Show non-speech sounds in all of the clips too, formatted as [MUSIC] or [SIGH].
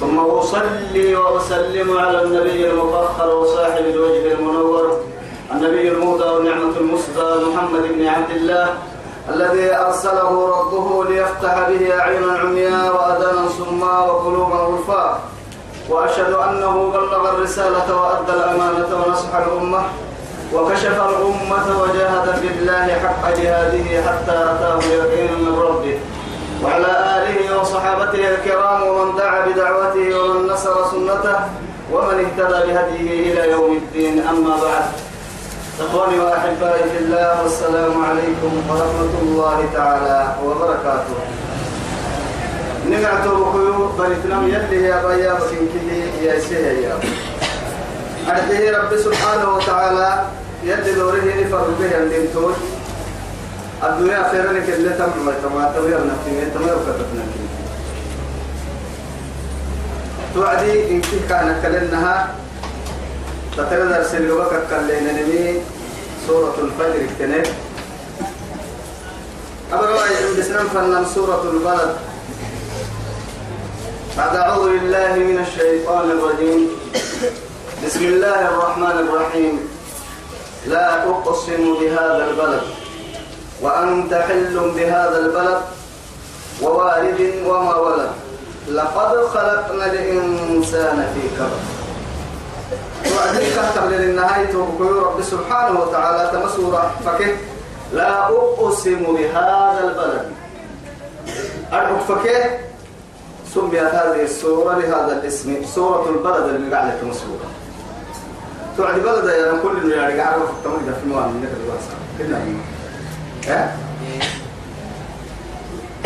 ثم أصلي وأسلم على النبي المفخر وصاحب الوجه المنور النبي المهدى والنعمة المسدى محمد بن عبد الله الذي أرسله ربه ليفتح به أعينا عمياء وأذانا صما وقلوبا غلفاء وأشهد أنه بلغ الرسالة وأدى الأمانة ونصح الأمة وكشف الأمة وجاهد بالله حق جهاده حتى أتاه اليقين من ربه. وعلى آله وصحابته الكرام ومن دعا بدعوته ومن نصر سنته ومن اهتدى بهديه إلى يوم الدين. أما بعد إخواني وأحبائي في الله والسلام عليكم ورحمة الله تعالى وبركاته. نقعد بخيو بنتنام يلي يا بيا بكين كلي يا سيه يا أرده رب سبحانه وتعالى يلي دوره نفر به عندهم الدنيا خيرا لك اللي تم ما تما توير نفسي تما وكتبنا توعدي إن كان كلنها تترى درس الوقت كلنا نمي سورة الفجر اكتنب أبرا بسنم فنم سورة البلد. بعد أعوذ بالله من الشيطان الرجيم. بسم الله الرحمن الرحيم. لا أقسم بهذا البلد. وأنت حل بهذا البلد ووالد وما ولد لقد خلقنا الإنسان في كبد. وعدين كتب للنهاية وقول رب سبحانه وتعالى تمسورة فكه. لا أقسم بهذا البلد. أدعوك فكه. سميت هذه السورة لهذا الاسم. سورة البلد اللي قاعدة مسورة توعد بلد يا كل اللي يعني قاعد في التمرين في موان من الواسع كنا ها؟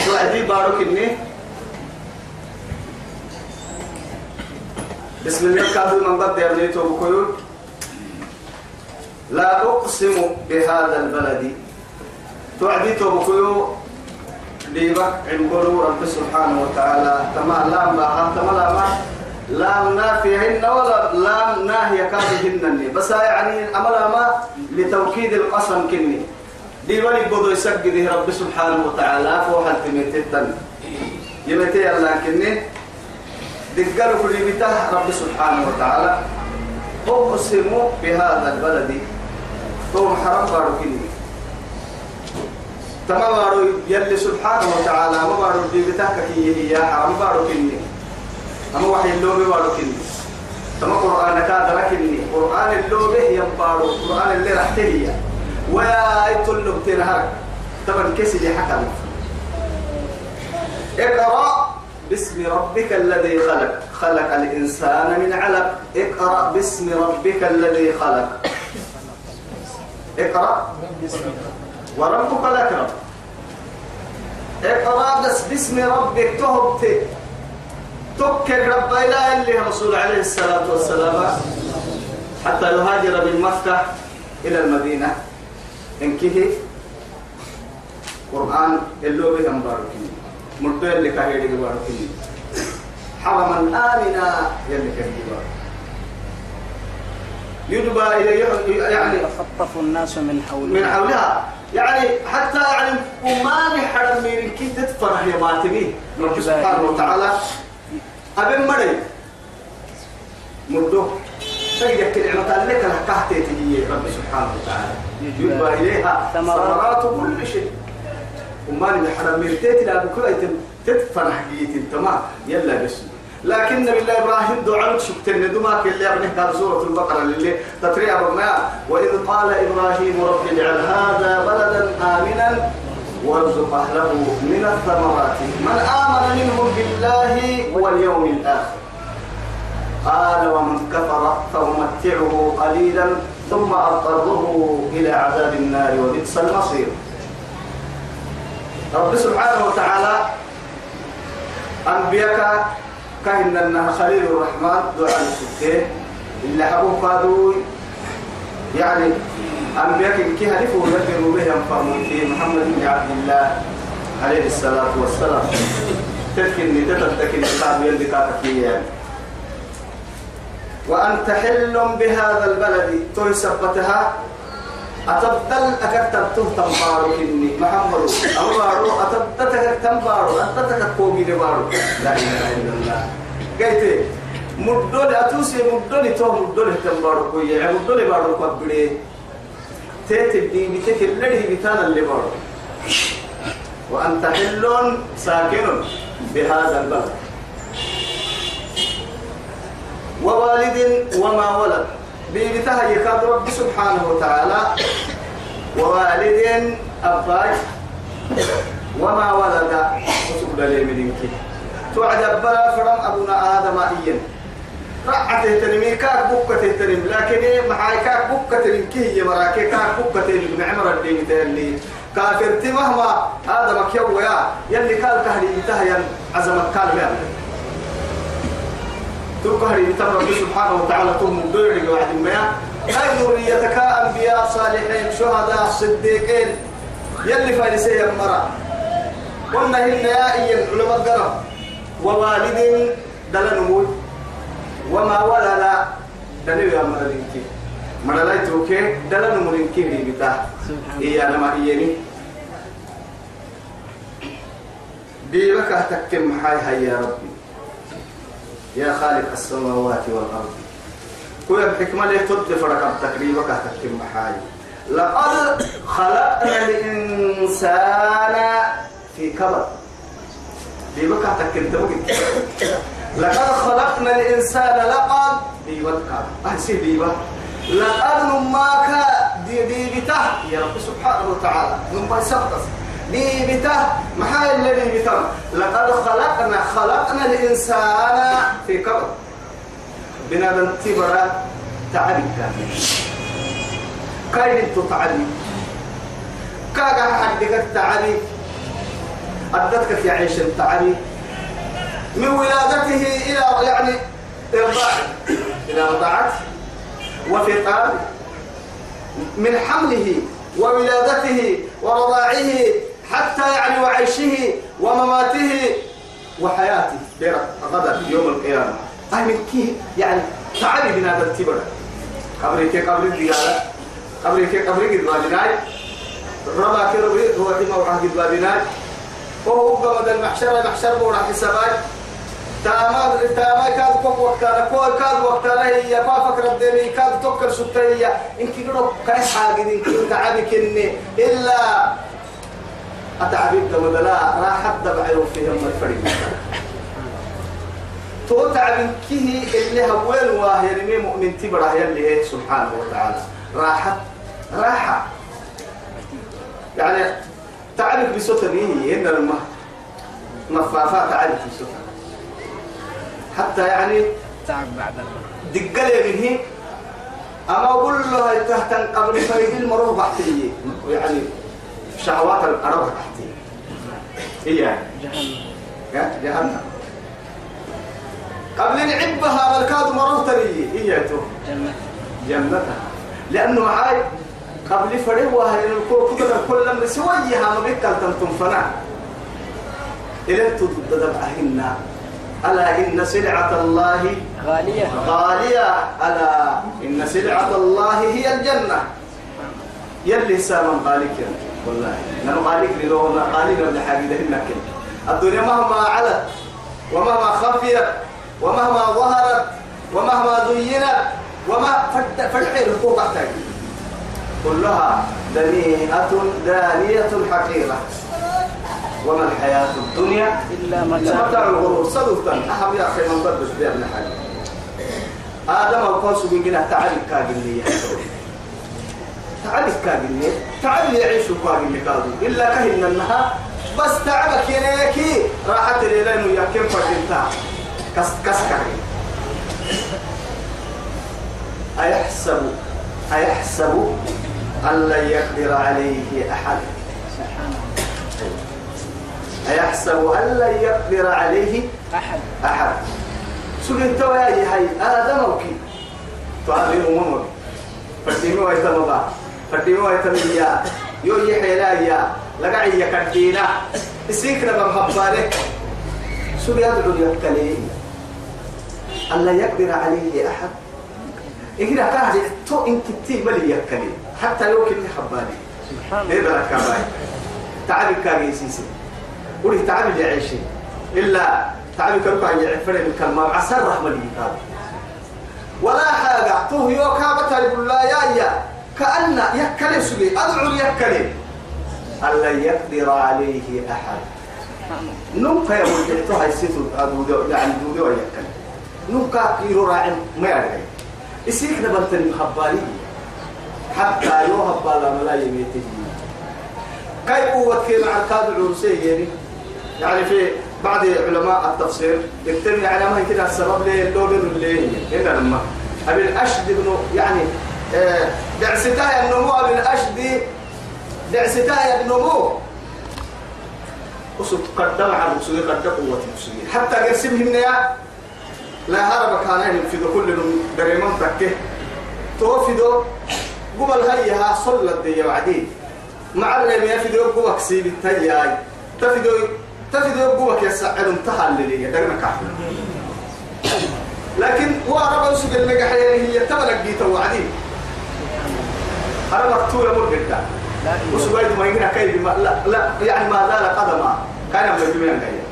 توعدي بارك إني؟ بسم الله كافي من قد يرنيته بكيول لا أقسم بهذا البلد. توعديته بكيول ليبك عنقلوا رب سبحانه وتعالى. تما لا ما تما لا ما. لا نافيهن ولا لا ناهي كافهن بس يعني أملا ما لتوكيد القسم كني. دي ولي بدو يسجد رب سبحانه وتعالى. فوق التمتتن يمتي الله كني. دقلوا كل بتاه رب سبحانه وتعالى. أقسم بهذا البلد. ثم حرم بارو كني. تما بارو يلي سبحانه وتعالى. ما بارو دي بتاه كي هي. حرم بارو كني. أما وحي اللوبي بارو كني. تما قرآن كاد لكني قرآن اللوبي ينبارو قرآن اللي رحته ويا يتلو بتنهرك طبعا كسي حكم اقرأ باسم ربك الذي خلق. خلق الإنسان من علق. اقرأ باسم ربك الذي خلق. اقرأ. وربك الأكرم اقرأ بس باسم ربك تهبت تكك رب إله اللي رسول عليه الصلاة والسلام حتى يهاجر مكة إلى المدينة. إنكه قرآن اللي بهم باركين ملتو اللي كهيدي باركين حرما آمنا يلي كهيدي باركين يدبى إلى يعني يتخطف الناس من حولها. من حولها. يعني حتى يعني وما نحرم من كي تتفرح يا ماتمي. رب سبحانه وتعالى. أبن مري. تجد كلمة لك لكهتي تجي رب سبحانه وتعالى. يدبى إليها ثمرات. كل شيء. وما نحرم من تيتي لا بكل تتفرح جيت تمام يلا بس. لكن بالله إبراهيم دعاء شكتن دماك اللي ابنه قال سوره البقرة اللي تطريع ربنا وإذ قال إبراهيم رب اجعل هذا بلدا آمنا وارزق أهله من الثمرات. من آمن منهم بالله واليوم الآخر. قال ومن كفر فأمتعه قليلا ثم أضطره إلى عذاب النار وبئس المصير. رب سبحانه وتعالى انبياء كهن أنها خليل الرحمن دعاء السكين إلا حبوا قادوا يعني أنبياء كي هلفوا يدروا بهم فرموتي محمد بن عبد الله عليه الصلاة والسلام. تذكرني تتذكرني قام يلي يعني وأنت حل بهذا البلد تهسبتها أتبدل أكتب تهتم بارو إني. محمد أمبارو أتبدل تنبارو. أتبدل كوبي بارو لا إله إلا الله. قلت مدول أتوسي مدول تو مدول تنبارو كوي يعني مدول بارو كبري تيت الدين بتك الذي بتانا اللي بارو. وأنت حل ساكن بهذا البلد. ووالد وما ولد. بيبتها يكاد رب سبحانه وتعالى. ووالد أباك وما ولد. وسبب لي منك تعجب بلا فرم أبونا آدم إيا رعته تنمي كاك بكة تنم لكن إيه محاي كاك بكة تنم كي مراكي كاك بكة تنم معمر اللي متهلي كافرتي مهما آدم كيو يا يلي قال كهري انتهى عزمك قال بيعمل يتم رب سبحانه وتعالى ثم دوري واحد ما. هاي ذريتك أنبياء صالحين شهداء صديقين. يلي فارسي مرة. قلنا هن يا إيا علماء القرب ووالد دل نموت وما ولد دل يا مرلينكي مرلايتوكي دل نمولينكي لي بتا إيا لما إياني. بيبك تكتم حي هيا يا ربي. يا خالق السماوات والأرض. كل الحكمة اللي تد فرق تقريبا كتكتم محاي. لقد خلقنا الإنسان في كبر بيبقى تكتم لقد خلقنا الإنسان لقد بيبقى أحسي بيبقى لقد نماك دي دي بتاه يا رب سبحانه وتعالى. نماك سبقس بيبته محاي الذي بيتم لقد خلقنا خلقنا الإنسان في كبر بنا تبرا تعبي كامل كاين تتعبي كاغا حدك تعبي أدتك في عيش التعبي من ولادته إلى يعني إرضاع إلى رضاعته وفطام من حمله وولادته ورضاعه حتى يعني وعيشه ومماته وحياته. غدا يوم القيامة. هاي من كي يعني تعالي بنا هذا التبر قبري كي قبري الديالة قبري كي قبري قد بابناي ربا كي ربي هو حما وحا قد بابناي وهو مدى المحشر المحشر بورا حسابات تاما تاما كاد كوك وقتنا كوك كاد وقتنا هي. فافك ردني كاد توكل ستية إنك قلوا كايس حاجة إنك تعبك إلا أتعبيك ودلا راح حتى بعيو فيهم الفريق. تو تعبين كيه اللي هوين واهي رمي مؤمن تبرا يلي هي سبحانه وتعالى. راحة راحة. يعني تعبك بسوتني هنا المه مفافات تعبك بسوتني حتى يعني تعب بعد دقل منه. أما أقول له تهتن قبل فريق المروه بحتيه يعني شهوات تحتي هي جهنم. يا جهنم قبل نعبها مروه تري هي تو جنة جنتها. لأنه معاي قبل فريوها الكل كل كل من سويها ما بيكل تنتم فنا إلى تضد أهنا ألا إن سلعة الله غالية. غالية. ألا إن سلعة الله هي الجنة. يلي سامن غالك يعني. والله. نحن غالك لو غالك من حاجة هناك الدنيا مهما علت ومهما خفيت ومهما ظهرت ومهما زينت وما فالحيل فوق كلها دنيئة دانية حقيرة وما الحياة الدنيا إلا متاع. الغرور. صدقا أهم يا أخي من بدش بيرنا حاجة. آدم القوس بيجينا تعالي كاجلية تعالي كاجلية تعالي يعيش كاجلية كادو إلا كهن النها بس تعبك يناكي راحت ليلين وياكم فردنتا كس كس كاجلية أيحسب أيحسب أن لن يقدر عليه أحد؟ أيحسب أن لن يقدر عليه أحد. أحد سجن تواي هاي. آدم وكي تعالي أمم فديمي ويتمضى. فديمي ويتميا يو يحيلا يا لقعي يكدينا اسيكنا بمحبالك شو يدعو يكتلي ألا يقدر عليه أحد. إذا كان تو إن كتير ملي يكلي حتى لو كنت حبالي الله. بلا كباي تعب كاجي سيسي. ولي تعب يعيشي إلا تعب كركا يعفر من كلمة عسى الرحمة لي ولا حاجة. تو يو كابتا يقول لا يا يا. كأن يكلي سبي. أدعو يكلي ألا يقدر عليه أحد. نم كيا ولد تو هاي سيتو أدو يعني دودو يكلي نم كاكيرو راعي ما يعرف يسيك نبلتني محبالي حتى يو هبالا ملا يميتي كيف قوة كي مع الكاد العرسي يعني؟ يعني في بعض علماء التفسير يكتب على ما كده السبب ليه اللون اللي هنا لما أبي الأشد بن يعني آه، دعستاي النمو أبي الأشد دعستاي النمو. وصلت قدم على المسلمين قد قوة المسلمين حتى قسمهم يا. لا هرب كان في كل دريمان تكه. توفدو. قبل هيها صلت دي وعدين مع اللي يفيدو قوك سيب التياي. تفيدو تفيدو قوك يسعد انتهى اللي دقنا كافر لكن هو يسوق اللي حياة هي تبلك جيت وعدين أنا مرقدة لا إله وسوق ما يجينا كيف ما لا لا يعني ما زال قدما كان من الجميع جاية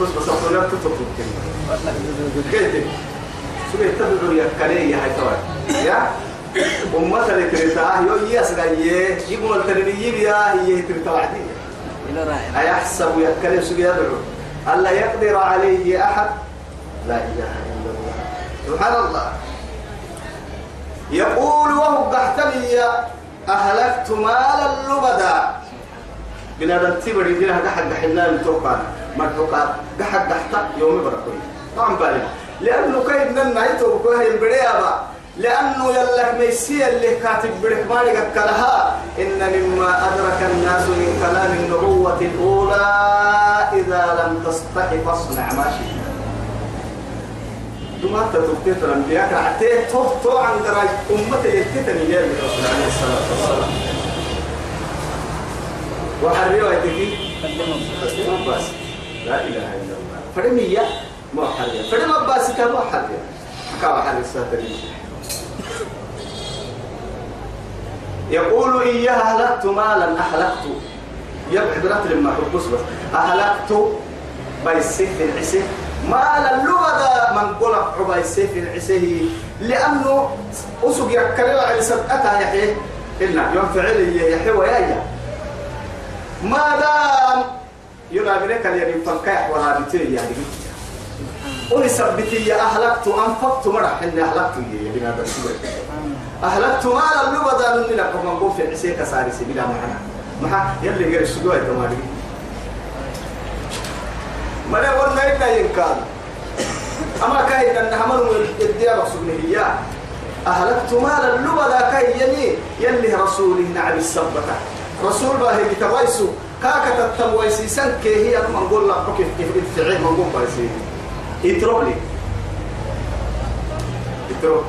بس بس أقول لك تطلب كيف سوق تبدو يا كلية هاي توي يا؟ أمة اللي تريتها يو يقول تريني يبيا هي تريتها وعدين إلى رائع أيحسب يكلم سوق يدعو ألا يقدر عليه أحد؟ لا إله إلا الله. سبحان الله. يقول وهو قحتني أهلكت مالا لبدا. بنادم تبري بنا قحد قحنا التوقع مرتوقع قحد قحتا يومي بركوي. طبعا بالي لأنه كيف ننا يتوقع البريابة لأنه يلك ميسي اللي كاتب برحماني كلها إن مما أدرك الناس من كلام النبوة الأولى إذا لم تستحي فاصنع ما شئت أنت تبتيت الأنبياء كعتيه تو تو عن دراج أمة يتتني يا الرسول عليه الصلاة والسلام. وحريوا يتكي قدمهم بس. لا إله إلا الله. فرمية ما حرية. فرم أباسي كما حرية. كما حرية الساترين يقول إياها أهلكت مالا. أهلكت. يبقى برات لما حبس بس. أهلكت بيسيف العسي مالا لغدا من قول عبا السيف العسي لأنه أسوق يكلم على سبقتها يحيى إلا يوم فعل يحيى ويايا. ما دام يلا منك اللي ينفكح ولا بتي يعني قولي سبتي يا أهلكت أنفقت مرح إني أهلكت يا بنادم أهلكت مالا لبدا من لك في عسيك سارسي بلا محنا محا يلي غير السجوع تمالي ما لا ورنا إلا ينكاد أما كاين أن حمل الديار رسوله إياه أهلكت مالا لبدا كاي يلي يلي رسوله نعم السبتة رسول الله يتويسو كاكا تتويسي سن كي هي من قول لك كيف كيف الفعل من قول بايسي اترك لي اترك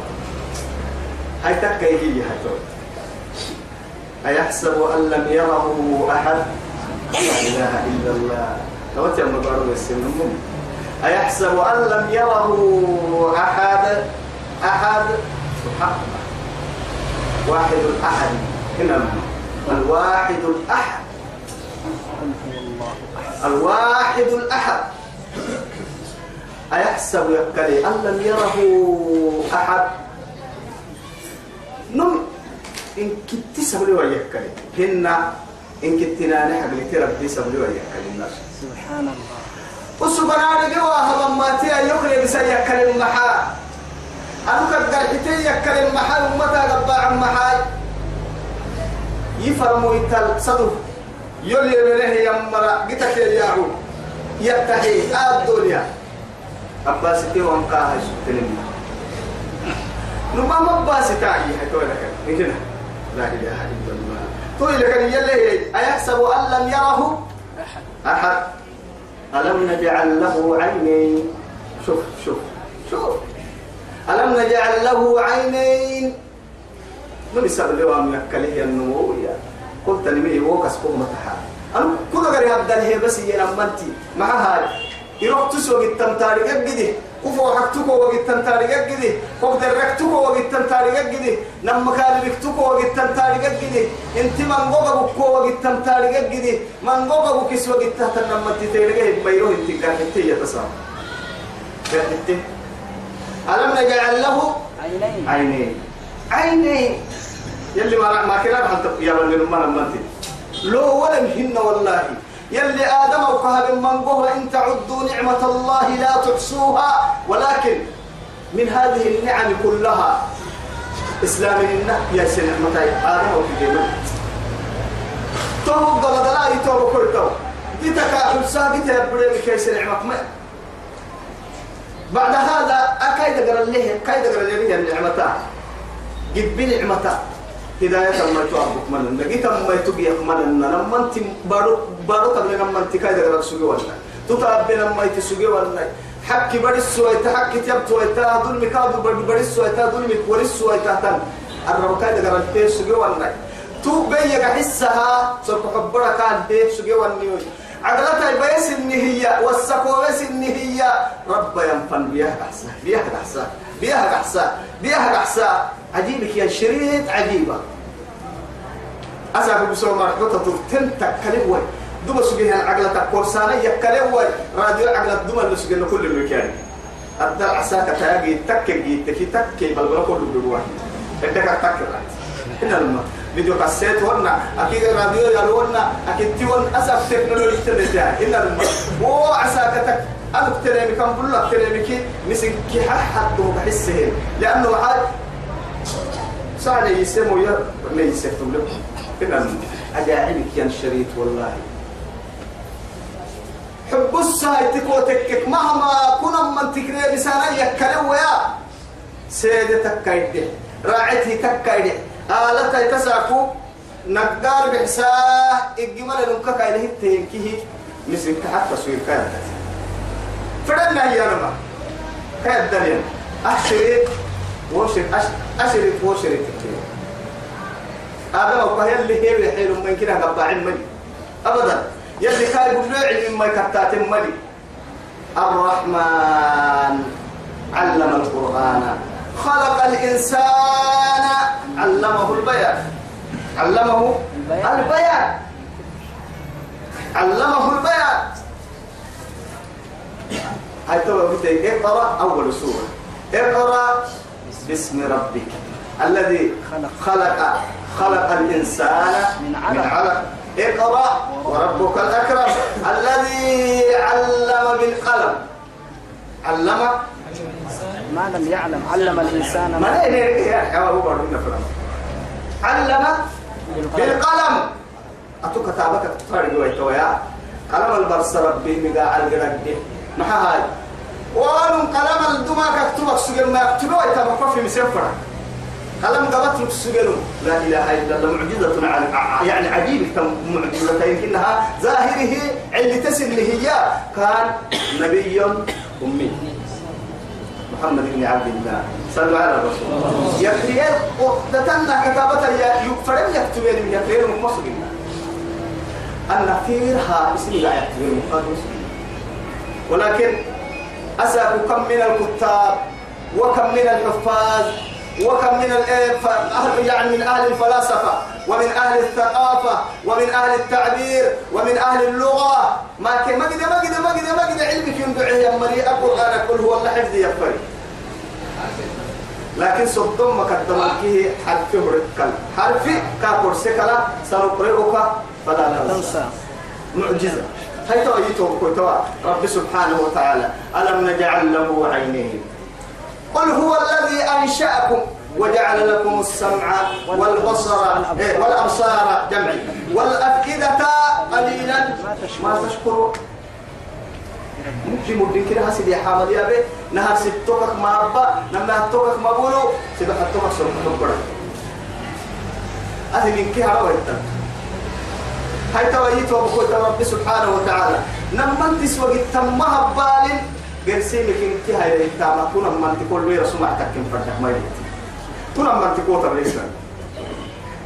هاي تكا هي هاي تو أيحسب أن لم يره أحد لا إله إلا الله لو تيم بارو السنم أيحسب أن لم يره أحد؟ أحد؟ سبحان واحد الأحد. هنا الواحد الأحد. الواحد الأحد. أيحسب يكلي أن لم يره أحد؟ نم. إن كنت سبلي ويكلي هن إن كنت ناني حق لتربي سبلي ويكلي الناس سبحان الله. وسبحان جوا هذا ما تيا يكلي بس يكلي المحا. أنك الدرحتي يكلي المحا ومتى قبع المحا. يفرموا يتل صدف يولي منه يمرا قتك يعود. يبتحي الدنيا أباسي وانقاها سبتنين نما مباسي تعي حتى لك نجنا لا إله إلا الله. توي لك يلي أيحسب أن لم يره؟ أحد. ألم نجعل له عينين شوف شوف شوف. ألم نجعل له عينين؟ من يسبب له من يكله النمو يا قلت لي هو كسبه متحا. أنا كل غير هبدا هي بس ينمنتي مع هاي يروح تسوق التمتاري قد كفو حكتوكو وقت تنتاري قد فوق دركتوكو وقت تنتاري قد نم كالبكتوكو وقت تنتاري قد انت من بكو وقت تنتاري قد من غوغا بكس وقت تحت نم تتيري ما يروح انت قاعد يتصام قاعد ألم نجعل له عينين. عينين. عينين. يلي ما ما كنا حتى يا ولد ما نمتي لو ولم هن والله. يلي آدم وكهب من إن تعدوا نعمة الله لا تحصوها. ولكن من هذه النعم كلها إسلام النه يا سنة متى آدم وكهب. تو قبل لا يتوب كل تو ديتك أحسا ديتك يبريم كيس نعمك ما. بعد هذا أكيد قرر له كيد قرر له النعمتان قد بنعمتان هداية ما توابك من لقيت ما يتوقي من لما انت بارو بارو تبني لما انت كايدا غير سوقي ولا تتعب لما يتسوقي ولا حكي بدي السوي تحكي تياب توي تا دول مكادو بدي بدي السوي تا دول مكوري السوي تا تن الرب كايدا غير تي سوقي ولا تو بيا حسها سوف حبرا كان تي سوقي ولا عقلتها بيس النهية والسكوبس النهية رب ينفن بيها أحسن بيها أحسن بيها أحسن بيها أحسن عجيبك يا شريط عجيبة. أسأل بسوء مرحبطة تنتك كلوي دوما سجيها العقلة كورسانة يكلوي راديو العقلة دوما اللي سجينا كل المكان. أبدا عساك تاجي تكي تكي تكي بل بلا كل بلوان عندك تكي هنا لما فيديو كاسيت ونا أكيد راديو يلونا أكيد تيون أسف تكنولوجيا تنتهي. هنا لما هو عساك تك أنا تريمي كم بقول تريمي كي مسك كي حد بحسه. لأنه حد سعد يسمو يا ليس تملك إن أجاعلك يا شريط والله. حب الساي تكوتك مهما كنا من تكري بسانا يكلم ويا سيدة تكايد راعته تكايد آلة تساكو. نقار بحساه الجمال نمكا كايده تنكيه مثل حتى سوير كايد فدنا هي أنا كايد دنيا أحشريت وشرك أشرك وشرك. هذا هو اللي هي حيل من كده قطع الملي أبدا. يلي كان يقول له علم ما كتات الملي الرحمن علم القرآن. خلق الإنسان علمه البيان. علمه البيان. علمه البيان. هاي تو اقرأ أول سورة. اقرأ باسم ربك. الذي خلق. خلق خلق الإنسان من علق. من علق. اقرأ. وربك الأكرم. الذي علم بالقلم. علم؟ ما لم يعلم. علم الإنسان ما علم بالقلم. أتوك كتابك تفرق ويتويا قلم البرس ربي مقا القرق ما هاي؟ وانم قلم الدماء كتبك سجل ما يكتبوا يتبقى في مسفرة قلم لك سجل لا إله إلا الله معجزة يعني عجيب معجزة يمكنها ظاهره اللي تسل هي كان نبي أمي. محمد بن عبد الله. صلوا على الرسول. يكفي وقتنا كتابة يكفرن يكتبين من يكفرن مصري النفيرها اسم لا يكتبين ولكن أسأل كم من الكتاب وكم من الحفاظ وكم من الإيه أهل يعني من أهل الفلاسفة ومن أهل الثقافة ومن أهل التعبير ومن أهل اللغة. ما كي ما قد ما قد ما قد ما قد علمك ينبعه يا مري القرآن كل هو الله حفظ يفري لكن صدم مقدم كيه حرف مركل حرف كاكور سكلا سنقرئك فلا تنسى معجزة. هاي تو كتوا رب سبحانه وتعالى ألم نجعل له عينين؟ قل هو الذي أنشأكم وجعل لكم السمع والبصر إيه، والأبصار جمعي والأفئدة قليلا. ما تشكرون ممكن مدين كده هسي يا حامد يا بي نهار ستوكك ما أبا نما توكك ما بولو سيبا حتوكك سوف تبقى أهل من هوا هاي تويت وبكوت رب سبحانه وتعالى. نما انتس وقت تمها بال قرسي لك انت هاي التامة كنا من تقول ويرا سمع تكن فردك ما يبيت كنا من تقول تبليسنا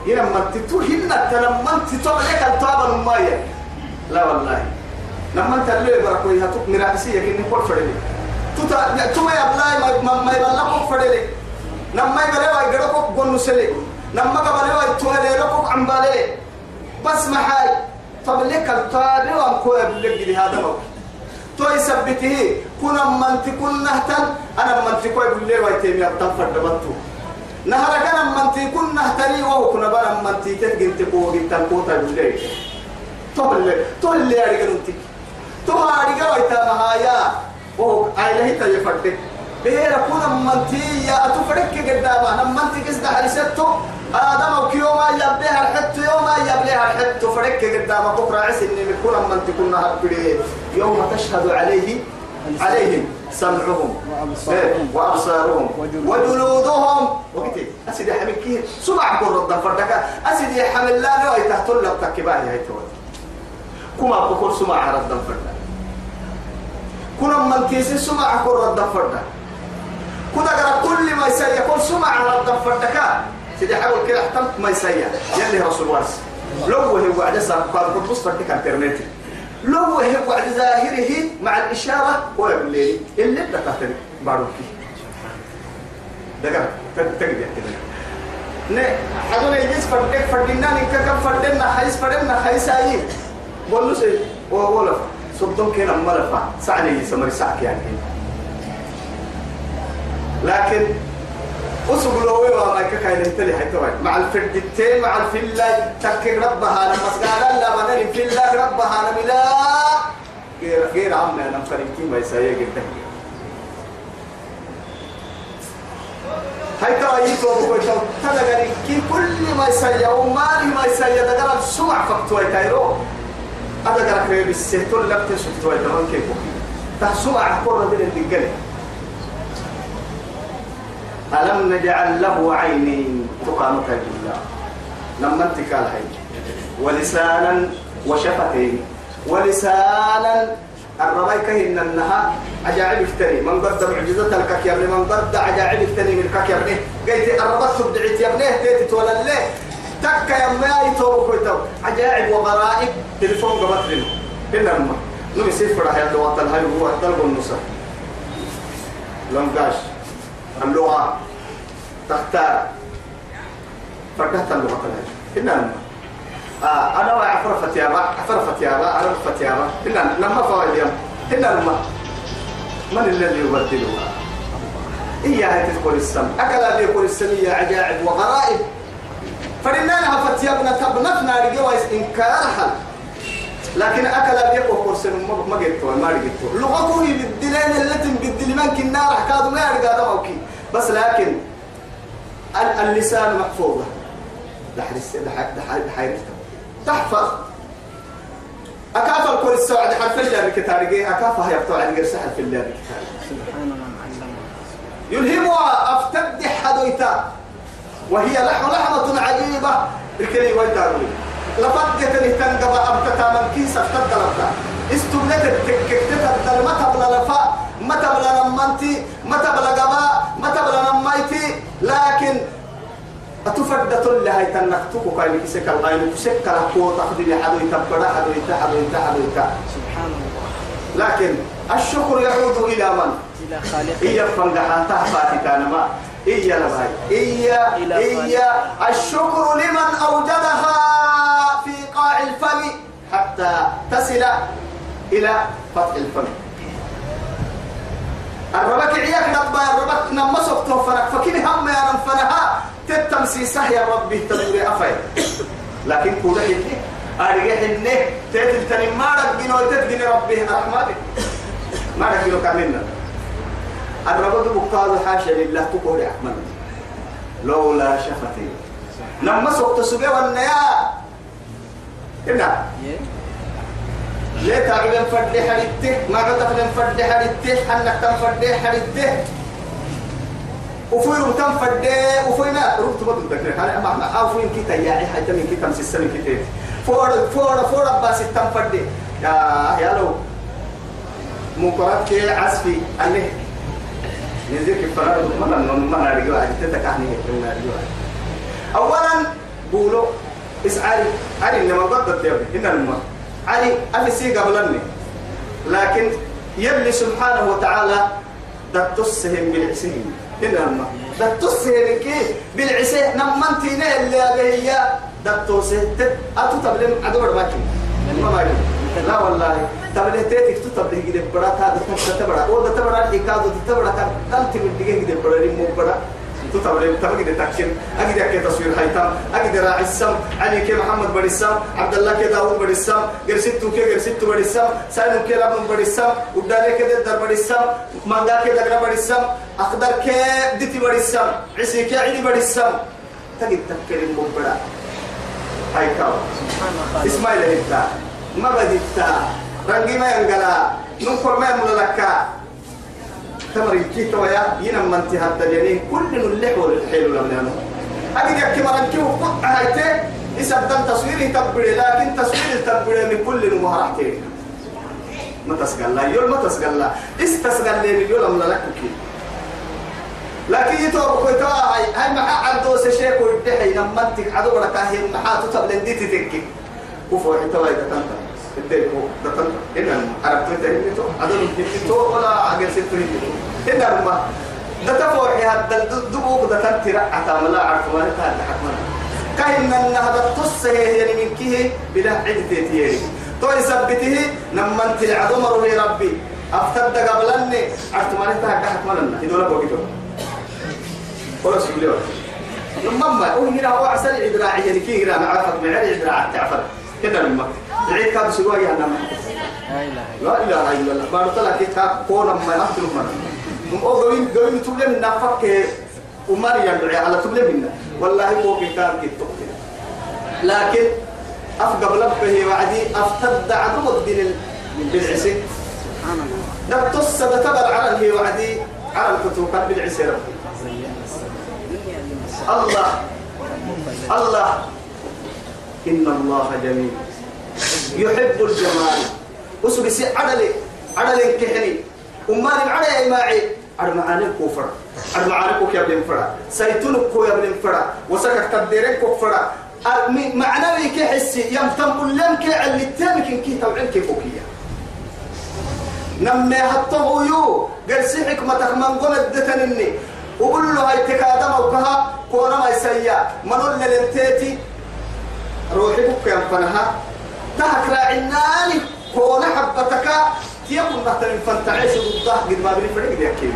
هنا من تقول هنا تلمن تقول لك التابة الماية لا والله. لما انت اللي بركوي هتوك مراسية كني كل فردي تتا تما يبلاي ما ما يبلغ فردي لما يبلغ يقرأ قول نسلي لما قبل يتوالي لكم عم بالي بس محاي طب لك الطابع وانكو يبلغ هذا موك تو يثبته كنا من تكون نهتن أنا من تكون يقول لي ويتيم يبتن فردبتو نهر كان من تكون نهتني وهو كنا بنا من تكون تكون جنتن كوتا يقول لي تو اللي تو ارجع ويتا مهايا وهو عيله تيفردك بير كنا من تي يا اتفرك قدامه من تكس ده حرستو آدم وكيوما يبليها الحت يوما يبليها الحت فرك قدام بكرة عسى إن كل من تكون هبريه يوم تشهد عليه عليهم سمعهم وأبصارهم, وجلودهم وقتي أسيدي حمل كيه سمع كل رد فردك أسيدي حمل لا نوي تحت لك تكباهي هاي تود كما بقول سمع رد فردك كنا من تيسي سمع كل رد فردك كنا كل ما يسير كل سمع رد فردك سيدي حاول كده احتمت ما يسيا يلي رسول وارس لو هو وعد صار قال قد بص فرتك انترنت لو هو وعد ظاهره مع الإشارة هو يقول لي اللي بدك تحترم باروكي دقر تقدر كده. ne haduna yis fadde fadinna ni ka kam fadde na hais fadde na hais ayi bolu se o wala subdon ke na mala lakin وسبلوا وما ما كاين انتلي حتى مع الفردتين مع الفلا تكك ربها لما قال لا بدل الفلا ربها بلا. غير غير عمنا أنا فريقين ما يسايا جدا هاي ترى يتوب كويتو هذا قال كي كل ما يسايا وما ما يسايا ده قال سمع فقتوا كايرو هذا قال كريم السهتون لم تشفتوا تمام كيف؟ تسمع كل من الدجال ألم نجعل له عينين؟ تقامك بالله لما انت قال هاي. ولسانا وشفتين. ولسانا الربايك هن النها. عجائب افتري من قد معجزة الكك يا من قد عجائب افتري من الكك يا ابني قيت الربط تبدعت يا ابني تيتي تولى اللي تك يا ما يتوب كويتو. عجائب وغرائب تليفون قبط لنا إلا أمه. نمي سيف رح يدو وطن هاي هو الدلب النصر لنقاش اللغة تختار؟ فكهت اللغة إنما آه أنا وعفر فتيابا عفر فتيابا أنا فتيابا إنما لما فوائد يوم إنما من الذي يبدلها إياها تدخل السم. أكل يقول السم يا عجائب وغرائب. فلنانها فتيابنا تبنفنا رجوائز إنكارها. لكن أكل بيقوى كرسي ما قلتوا ما قلتوا لغته بالدلين التي بالدل من كنا راح كادوا ما يرجع موكي بس لكن اللسان محفوظة. تحفظ أكاف الكل السعد حرف الله بكتارجي أكاف هي بتوع عن قرص حرف الله بكتارجي يلهمها أفتد حدويتا. وهي لحم لحمة عجيبة. الكلي ويتاروي لفدت تنقب أبتتا من كيس افتد لفتا استبلت التككتت أتفردت اللي هاي تنكتوك كاين كسك الغاين كسك الحقوة تاخذ لي حدو يتبدا حدو يتا حدو يتا حدو يتا سبحان الله. لكن الشكر يعود إلى من؟ إلى خالق إيا فنجحا تحفاتي كان ما إيا لباي. إيا إيا. الشكر لمن أوجدها في قاع الفم حتى تصل إلى فتح الفم. الربك عياك نبا الربك نمسك توفرك فكين هم يا نفنها تتمسي سهي ربي تدوري أفاي. لكن كل حيني أرجع حيني تتل تاني ما رجينا وتتجني ربي رحمتك. ما رجينا كاملنا. الربك بقال حاشا لله تقول أحمد. لولا شفتي. نمسك تسوي والنيا إنها ليه فردي حريته ما قد تفلن فردي حريته حنك تم فردي حريته وفوي تم فردي وفوي ما؟ ربط بدو تكره هذا ما ما أو فوي كي تياعي حتى من تم سيستم كي تيت فور فور فور بس تم فردي يا يا لو. مقرات كي عسفي عليه نزيك فرار. ما ما ما نرجع عاد تتكحني أولا قولوا إسعاري. علي إنما قدرت يا ابني إن الماء علي أفسي قبلني لكن يلي سبحانه وتعالى دتسهم بالعسين. إن الماء دتسهم كي بالعسين. نمنتين اللي هي دتوسه. أتو تبلم عدو باكي ما باكي لا والله. تبلم تيتك تبلم كده بڑا هذا تبلم أو ده تبلم حكاية ده تبلم كان تبلم كده بڑا ريمو بڑا تبلم كده تكشن أجد كده تصوير هيتم أجد راعي السم. علي كي محمد بدي السم. عبد الله كي داوود بدي السم. قرسيتو كي قرسيتو بدي السم. سالم كي لابن بدي السم. ودالي كي در بدي السم. ماندا كي دغرا بدي السم. أخضر كي دتي بدي السم. عسي كي عيني بدي السم. تجد تكرم بڑا هاي كاو. إسماعيل هيتا ما بديتا. رنجي ما ينقلا. نقول ما يملا لك تمر كي تويا ينم من تهدى اليمين. كل اللحو الحيل لم ينم أجد يكي مرن كيو قطع هايتي. يسبدل تصويري تبري لكن تصويري تبري من كل المهرحتين ما تسقل لا يول ما تسقل لا استسقل لي يول أملا لك كي. لكن يتوب كويتا هاي هاي مع عبدو سشيك ويدحي انت عدو لك هي محاتو تبلن دي تتكي كفو حتى وايد الدين هو تنتا إن عرفت انت هنتو عدو هنتو ولا عقل ستو هنتو إن ما ده تفوحي هذا الدبوك ده تنتي رعتا ملا عرف ما هذا حكمنا ان هذا تصه يعني من كيه بلا عدة تيري. تو يثبته لما انت العدو مروي ربي. أفتد قبلني. عرفت ما نتاك حكمنا يدولا بوكيتو ولا سبليو لما هو هنا هو عسل إدراعي يعني كي هنا معرفة معرفة إدراع تعفر كده لما العيد كاد سوا يا نما لا إله لا إله إلا الله. بارك الله كي كاب كونا ما يحصل منا أو قوين قوين تبلي من نفك ومر يدعي على تبلي منا والله هو كان كي لكن أفقب لبه وعدي أفتد عدو الدين الله. نبتص تبر على هي وعدي. على الكتوكات بالعسي ربي الله. الله. إن الله جميل. يحب الجمال. وسوق سي عدلي عدلي كحني وما العدل يا معي عد معاني كفر. عد معاني كوك يا بن فرا. سيتون كو يا بن فرا. وسكك تديرين كوك فرا معنوي كحسي. يمتم لم كعل التامك كي توعين كيفوكية نمي هطه يو. قرسي حكمتك من قمت دتنني وقول له هاي تكادم وكها كونا ما يسيا منول للنتيتي روحي بك يا فنها تهك راعناني كونا حبتك تيكون تحت الفن تعيش ضده قد ما بني فرق دي أكيد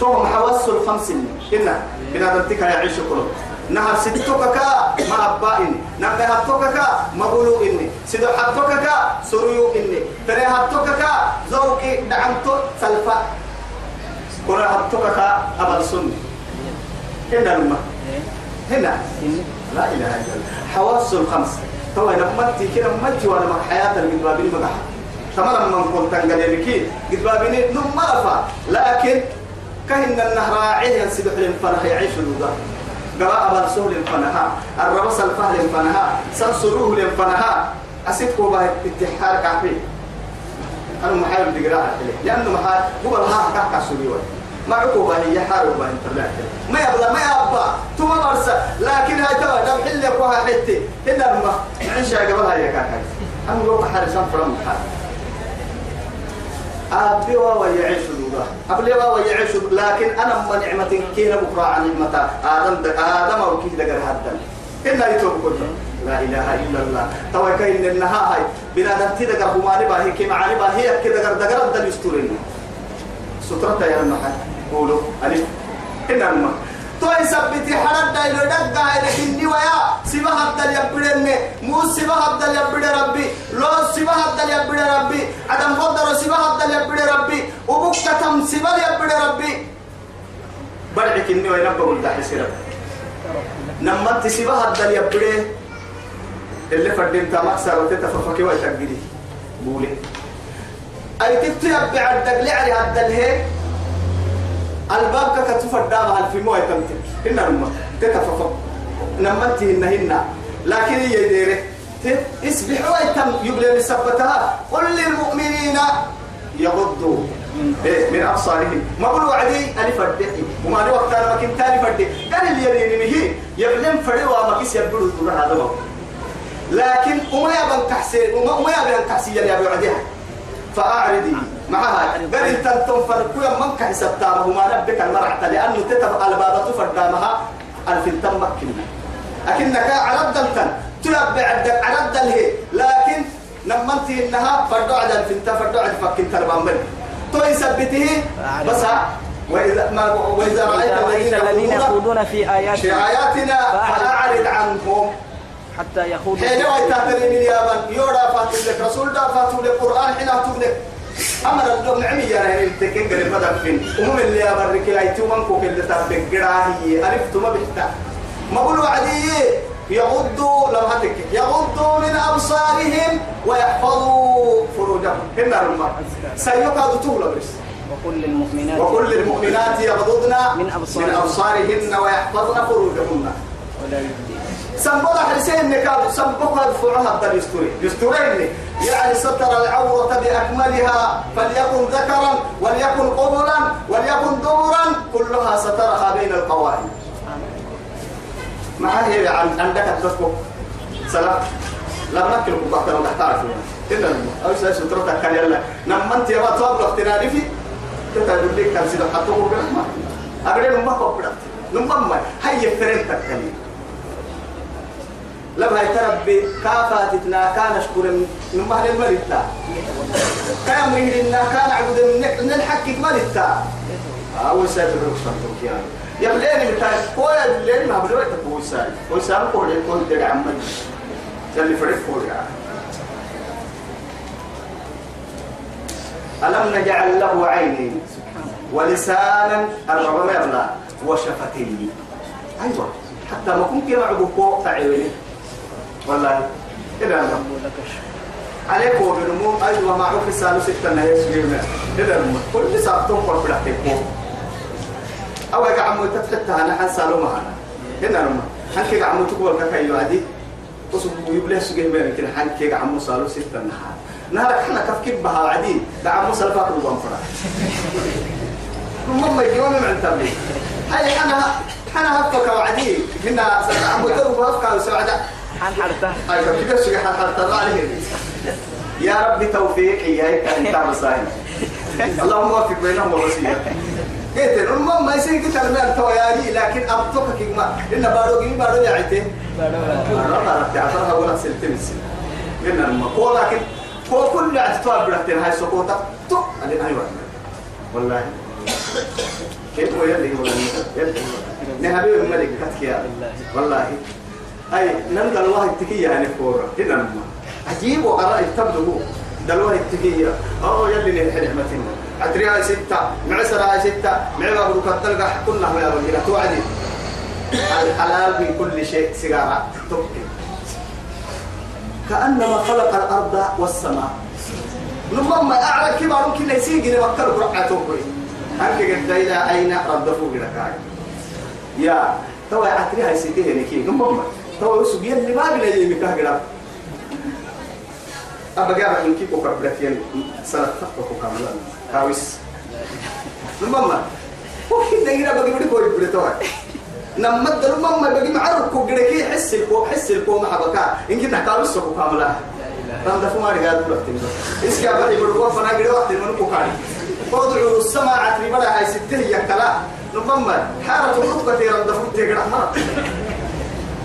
فهم حواس الخمس إن بنادمتك يعيش كله نهر ستوكك ما أبائني نهر هبتوكك ما بلو إني. سيدو حبتوكك سريو إني. تري هبتوكك زوكي دعمتو سلفا. كنا هبتوكك أبل سني هنا لما. هنا لا إله إلا الله. حواس الخمس. تو أنا متي كده متي وأنا مع حياة المدبابين مقح تمام من كنت تنقل لكي قدبابين نم مرفا لكن كهن النهر عين ينسبح للفرح يعيش الوضع. قراءة برسول للفنها الربص الفهل للفنها سنسروه للفنها أسيبكم به اتحار كعبي أنا محاول بقراءة لأنه محاول هو الها كعكا سوريوي ما عقوبة هي حاربة انت لا ما يبلا ما يبا ثم مرسى. لكن هاي ترى دم حلك وها حتي هنا لما عيش قبلها يا كاكا؟ أنا لو حارسان فرم حار أبي وهو يعيش دوغا أبي وهو يعيش لكن أنا ما نعمة كينا بكرة عن نعمة آدم آدم أو كيف دقر هذا إلا يتوب كله. لا إله إلا الله. توا كاين النها هاي. بنادم تدقر هماني باهي كي معاني باهي كي دقر دقر الدل يستورين سترة يا المحل قولوا ألف. إن المحل تو يثبت حرد دايلو دقا لكن ويا. سبا هبدل يبدلني مو سبا هبدل يبدل ربي. لو سبا هبدل يبدل ربي. عدم قدر سبا هبدل يبدل ربي. وبكتم سبا يبدل ربي. برعك إني وين بقول ده حسيرة نمت سبا هبدل يبدل اللي فردين تامك سارة تتففكي ويتقدي بولي. أي تتيب بعد دقلي على هبدل هيك الباب كتف الدام هل في مويه تمتك الماء تتفق نمتي إن هن لكن هي ديرة. اسبحوا يتم يبلي بسبتها قل للمؤمنين. يغضوا. إيه من أبصارهم. ما قلوا وعدي؟ ألف الدحي وما لي وقت أنا مكين تاني فردي. قال اللي يلي نمهي يبلم فردي وما كيس يبدو الدور هذا لكن وما يبان تحسين وما يبان تحسين يا أبي عديها فأعرضي. معها. قال إنت تنفر كل من كحسب تاره ما نبك المرعة. لأنه تتبقى البابة فردامها ألف تمكننا أكنك عرض التن تلبع عندك عرض هي لكن نمنتي إنها فردو عدل في انت فردو عدل فكين تربان بل تو يثبته بس وإذا ما وإذا رأيت الذين يخوضون في في آياتنا آياتنا فأعرض. عنهم. حتى يخوضوا حين في ويتاترين اليابان يورا فاتو لك رسول دا فاتو لك قرآن حين أتو لك. أمر الدوم نعمي يا رهين تكين قريب بدر فين وهم اللي يابان ركي أي تومن كوك اللي تابك قراهي ألف ما بحتا ما قولوا عدي يغضوا لو هتك يغضوا من أبصارهم ويحفظوا فروجهم. هنا رمى سيقعد طول بس. وقل للمؤمنات وكل المؤمنات يغضضن من أبصارهن. من أبصارهن ويحفظن فروجهن. ولا يبدين سنبولا حسين نكاد سنبولا دفوعها بدا يستوري يستورين يعني ستر العورة بأكملها فليكن ذكرا وليكن قبلا وليكن دبرا كلها سترها بين القواعد ما هي عن عندك التسبق سلام. لا نكل بعض لو تعرف إلا أو شيء سترتك كان يلا. نما أنت ما تواب الاختناري في. تتقول لك كان سيدا حتى أقول ما هو بدا نما ما هي فرنتك كان. لما يتربي كافاتتنا كان أشكر من مهل الملتا كان مهلنا كان عبد من الحق ملتا أول سيد الرقصة التركيان يبليني متى كويا يبليني ما بدو يتكوي ساي كوي ساي كوي كوي دقع عمد اللي فريق كوي ألم نجعل له عينين ولسانا الرغم يبلى وشفتين أيوة حتى ما كنت يلعبوا فوق تعيوني والله. إذا الشكر عليك وبنمو أيوة معروف السالو ستة نهيس جيمة إذا أنا كل ساعتهم قرب لحتكم أو يا عمو تتحتها أنا حن سالو معنا هنا أنا حن كي عمو تقول كاكا يوعدي وصبوا يبليه سجيه ما يمكن. حن كي عمو سالو ستة نهار نهارك حنا كف بها وعدي ده عمو سلفاك دوام فرا. ثم ما يجيون من تبلي هاي أنا أنا هفك وعدي. هنا عمو تروح هفك وسعدا يا رب توفيقي يا أنت مساهم اللهم وفق بينهم ووسيلة قلت المهم ما يصير قلت المال توياني لكن أبطوك كيما إن بارو كيما بارو يعيته بارو بارو تعرفها ولا سلتمس قلنا لما قول لكن هو كل عتوا برحتين هاي سقوطة تو أنا أيوة والله كيف هو يلي هو يلي نهبي الملك كتكيا والله أي نم دلوه التكية يعني فورا. هنا نم. عجيب وقراء تبدو دلوه التكية أو يلي نحن نعمتنا عتريها ستة. معسرها ستة. معبا بروك التلقى كلنا ما يبغي توعدي. الحلال من كل شيء سيجارة تبكي؟ كأنما خلق الأرض والسماء. نمما أعلى كبار ممكن يسيجي نبكر برقعة توبري هنك قد إلى أين ردفوا كده يا توا عتريها يسيجي نكي نمما تو يسوق يلي ما بلا يجي مكاه قراب أبا قابع من كيكو كبرت ين سنة تفقه كاملا كاويس نمما وكي نجينا بقي بدي كوي بدي نمد نمما بقي معرف كو قريكي حس الكو حس الكو محبكا إن كنا كاويس كو كاملا رام دفو ما رجال بلوتين إسكا بدي بدي كو فنا قري وقت من كو كاري فوضعوا السماء عتري بدا هاي سته يكلا نمما حارة الركبة رام دفو تيجي رحمة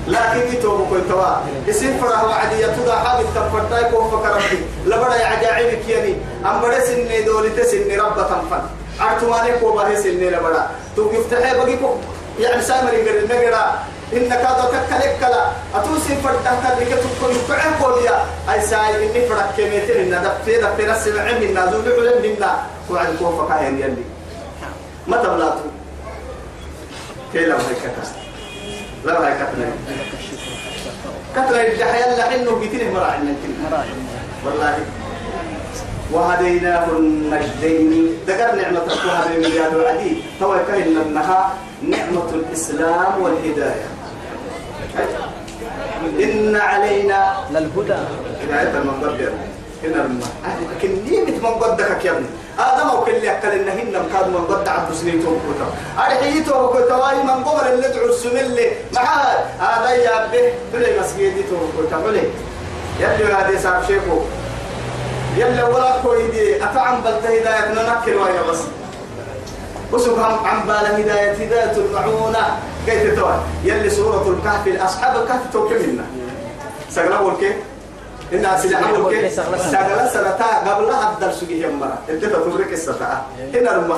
لكن يتوب كل توا. اسم فرح وعدي يتودا حاب التفرداي كو فكرتي. لبدا عجائبك يعني ام بدا سن دولت سن رب تنفن. أرتماني كو باه سن لبدا. تو يفتح بقي كو يعني سامر يقر نغرا إن كذا تكلك كلا. أتوسي فردا تبيك تكون يقعن قوليا أي ساي إني فرد كميتين إن دفتي دفتي نسمع من نازل علم منا وعد كو فكاين يلي. ما تبلاتو. كيلا هيك لا هاي كتنا كتنا الجحيا اللي حنه بيتنه مراعي من والله. وهديناه النجدين. ذكر نعمة وهذه المليار العديد تو كهن أنها نعمة الإسلام والهداية. إن علينا للهدى. هداية من قبل إن لكن نيمة من قدك يا ابني؟ آدم وكل يأكل إنهن كاد من قد عبد سنيتهم كتب أرحيتهم كتب من قمر اللي دعو السمل. مع هذا يا به بلي مسجدتهم كتب بلي. يلي هذه صار شيخو. يلي ولا كويدي أتعم بلتهداية ننكر ويا بس. وسبهم عن بال هداية هداية المعونة كيف تتوى يلي سورة الكهف الأصحاب الكهف توكلنا سقلوا الكيف إن سلعوا الكيف سقلا سنتا قبلها الدرس جه مرة. أنت تتورك الستا هنا المه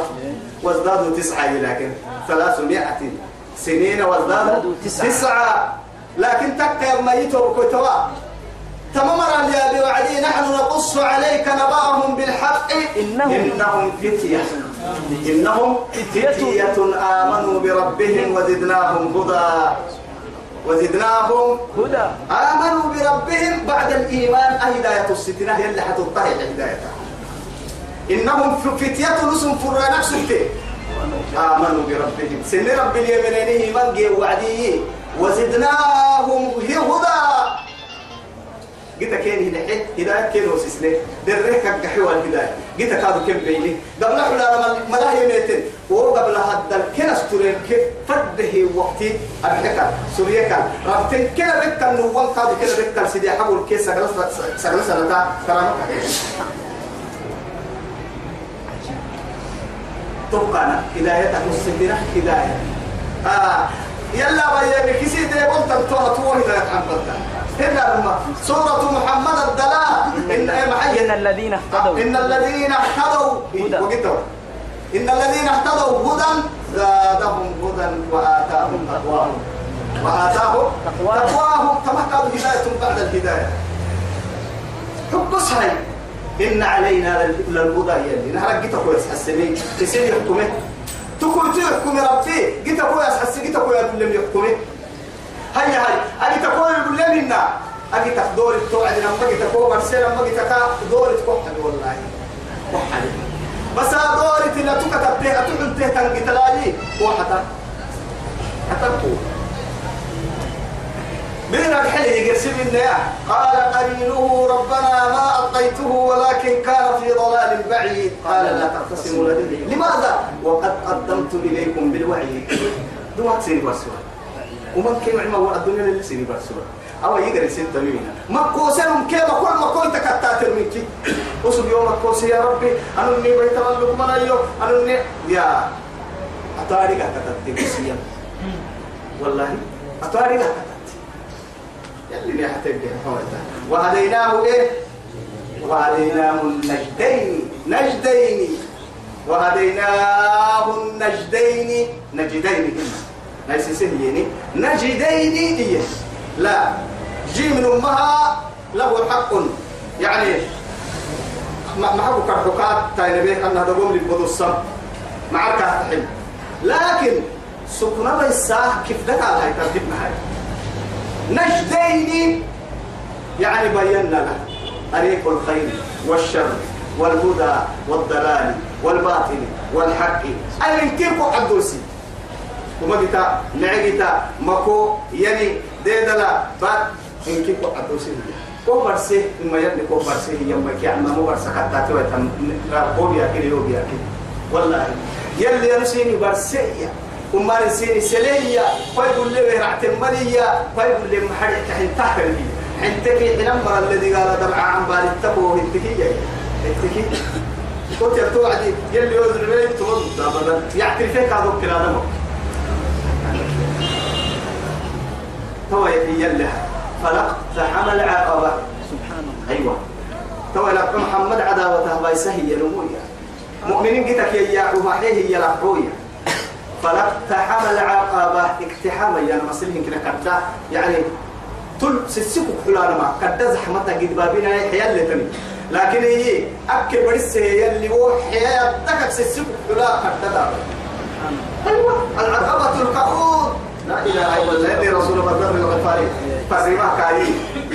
وازدادوا تسعة لكن ثلاثمائة. سنين وازدادوا تسعة. لكن تكا ميت وكتوا تمام يا بوعدي نحن نقص عليك نبأهم بالحق. إنهم- إنهم فتية. إنهم فتية. آمنوا بربهم وزدناهم هدى. وزدناهم هدى. آمنوا بربهم بعد الإيمان. هداية الستنة هي اللي حتطهي هدايتها. إنهم فتية نسم فرانا سلتي آمنوا بربهم. سن رب اليمنين من جي وعدي. وزدناهم هدى. جيتا كين هنا هداية كين وسسنة دريك الجحوى الهداية جيتا كادو كم بيني. قبل حلا ملاهي ميتين. وقبل هذا الكنس ترين كيف فده وقتي. أبحكا سوريكا رابطين كنا بكا نوان كادو كنا بكا سيدي حبول كيس سغلا سغلا سنتا كرامك تبقى هداية السدينة هداية. آه يلا بيا بكسي دي قلت توها توها هداية عن بلتا هنا لما سورة محمد الدلاء إن إيه إن الذين اهتدوا. إن الذين اهتدوا. هدى. وقتوا. إن الذين اهتدوا هدى زادهم هدى وآتاهم تقواهم. وآتاهم تقواهم. كما قالوا هداية بعد الهداية. حب صحيح إن علينا لل- للهدى يلي نهار جيت كويس حسني تسير يحكمه. تكون تحكم ربي. جيت كويس حسي. جيت كويس لم يحكمه. هيا هاي أجي تقول يقول لي منا؟ أجي تقدر توعد لما أجي تقول برسل لما أجي تكا دور تكحل والله كحل بس دور تلا تكتب به أتقول به تنجي حتى حتى تقول من الحل يقسم النيا قال قرينه ربنا ما ألقيته ولكن كان في ضلال بعيد. قال لا تقتسموا لدي. لماذا؟ وقد قدمت إليكم بالوعي دوات سيري برسول ومن كيف عما هو الدنيا اللي سيري برسول أو يقدر يصير تمينا ما كوسهم كيف كل ما كنت كتاتر منك. وصل يوم الكوسي يا ربي أنا إني بيت الله من أيو أنا إني يا أتاريك كتاتر والله أتاريك كتاتر يلي نحتاج وهديناه إيه؟ وهديناه النجدين. نجدين. وهديناه النجدين. نجدين. هنا ليس سهيني نجدين إيه لا. جي من أمها له حق. يعني ما ما حقك الحكات تاين به أنها تقوم لبضو الصم. معك تحل لكن سكنا بيساه كيف دك على هاي ترتيبنا هاي. نجدين يعني بينا له طريق الخير والشر والهدى والضلال والباطل والحق. أي من كيف عدوسي وما جتا نعجتا مكو يعني ديدلا بعد إن كيف عدوسي كو برسي إما يدني كو برسي هي ما كي عما مو برسا كتا توي تم قولي أكيد يوبي أكيد. والله. يلي يرسيني برسي وما رسيني سليا فيقول لي رعت مليا فيقول لي محرق تحين تحت لي حنتكي حنمر الذي قال دمع عن بال التبو هنتكي هنتكي قلت يا توعدي يلي يوزن بيت ترد ابدا يعترف فيك هذا الكلام. تو يلي فلقت حمل عقبه سبحان الله. أيوه. تو لك محمد عداوته بايسه هي نمويا مؤمنين قتك يا وحيه هي لحويا فلقتحم العقبة. اقتحاما يعني مسلمين كده كدا يعني تل سسكو حلانا ما. كدا زحمتا قد بابنا حيال لتني. لكن هي أكل برسه يلي هو حياة تكت سسكو حلا كدا دار أيوة العقبة القعود الله إني رسول الله ذر الغفاري فرما كاي.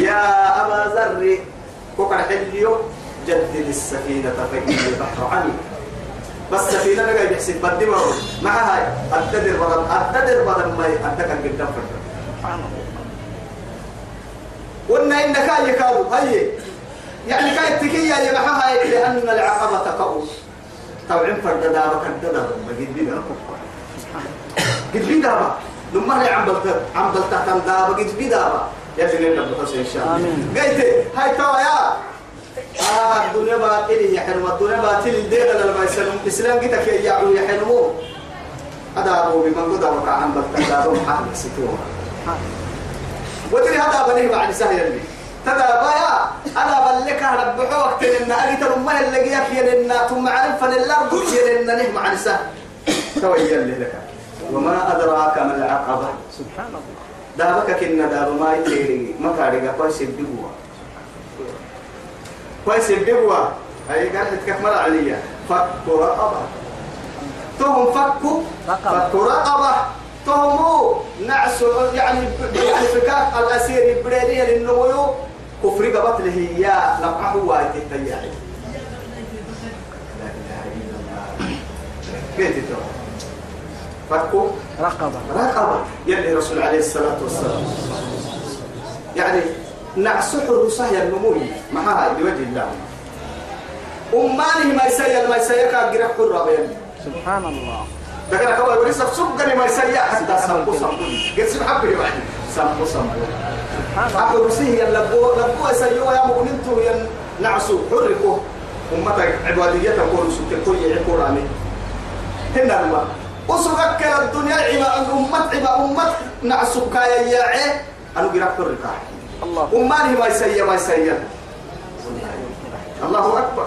يا أبا ذر كوكر حليو جدد السفينة فإن البحر عميق بس سفينة نجا بيحسب بدي ما مع هاي؟ أتدر بدل أتدر بدل ما أتدر قدام فرد قلنا إنك هاي كادو هاي. يعني كاي تكية يا هاي. لأن العقبة قوس طبعا فرد دابا كنت دابا بقيت بيدا قد بيدا لما لي عم بلت عم بلت تم دابا قد بيدا يا جنين رب ان شاء الله. قلت هاي توا يا. آه الدنيا باطل يا حلوة الدنيا باطل دير لما يسلم الإسلام قتك يا يعو يا حلوة. هذا أبو بمن قد أبو عم بلت دابا محمد ستوها ودري هذا بنيه بعد سهل اللي. تدا بايا أنا بلك رب وقت أن أجي ترمى اللي جاك يلنا ثم عرف الأرض يلنا نه مع نساء تويل لك. وما أدراك ما العقبة. سبحان الله. دابك كنا داب ما يتيري ما كاريغا كويس يدبوا كويس يدبوا هاي قالت كمل عليا؟ فك رقبة. تهم فكوا. رقبة. فك رقبة. تهموا نعس يعني يعني فكاك الأسير بريديه للنمو كفر قبط له يا لقعه وايت التياعي لا إله إلا الله. بيت تو فكوا رقبة. رقبة. يلي رسول عليه الصلاة والسلام. يعني نعسح الرصايا النموي. معها لوجه الله. أمانه ما يسيا ما يسيا كأجرح كرة بين سبحان الله. لكن أقول وريسك سبقني ما يسيا حتى سامبو سامبو قد سبحان بي واحد. سامبو سامبو سبحان الله. أقول رسيه يلبو لبو يسيا يا مؤمنتو ين نعسو حركو أمتك عبادية تقول سبت كل يعقوراني هنا الماء وسبك الدنيا عما أمت عما أمت نعسك يا يا أنا قرأت حركة الله. أمانه ما يسيا ما يسيا الله أكبر.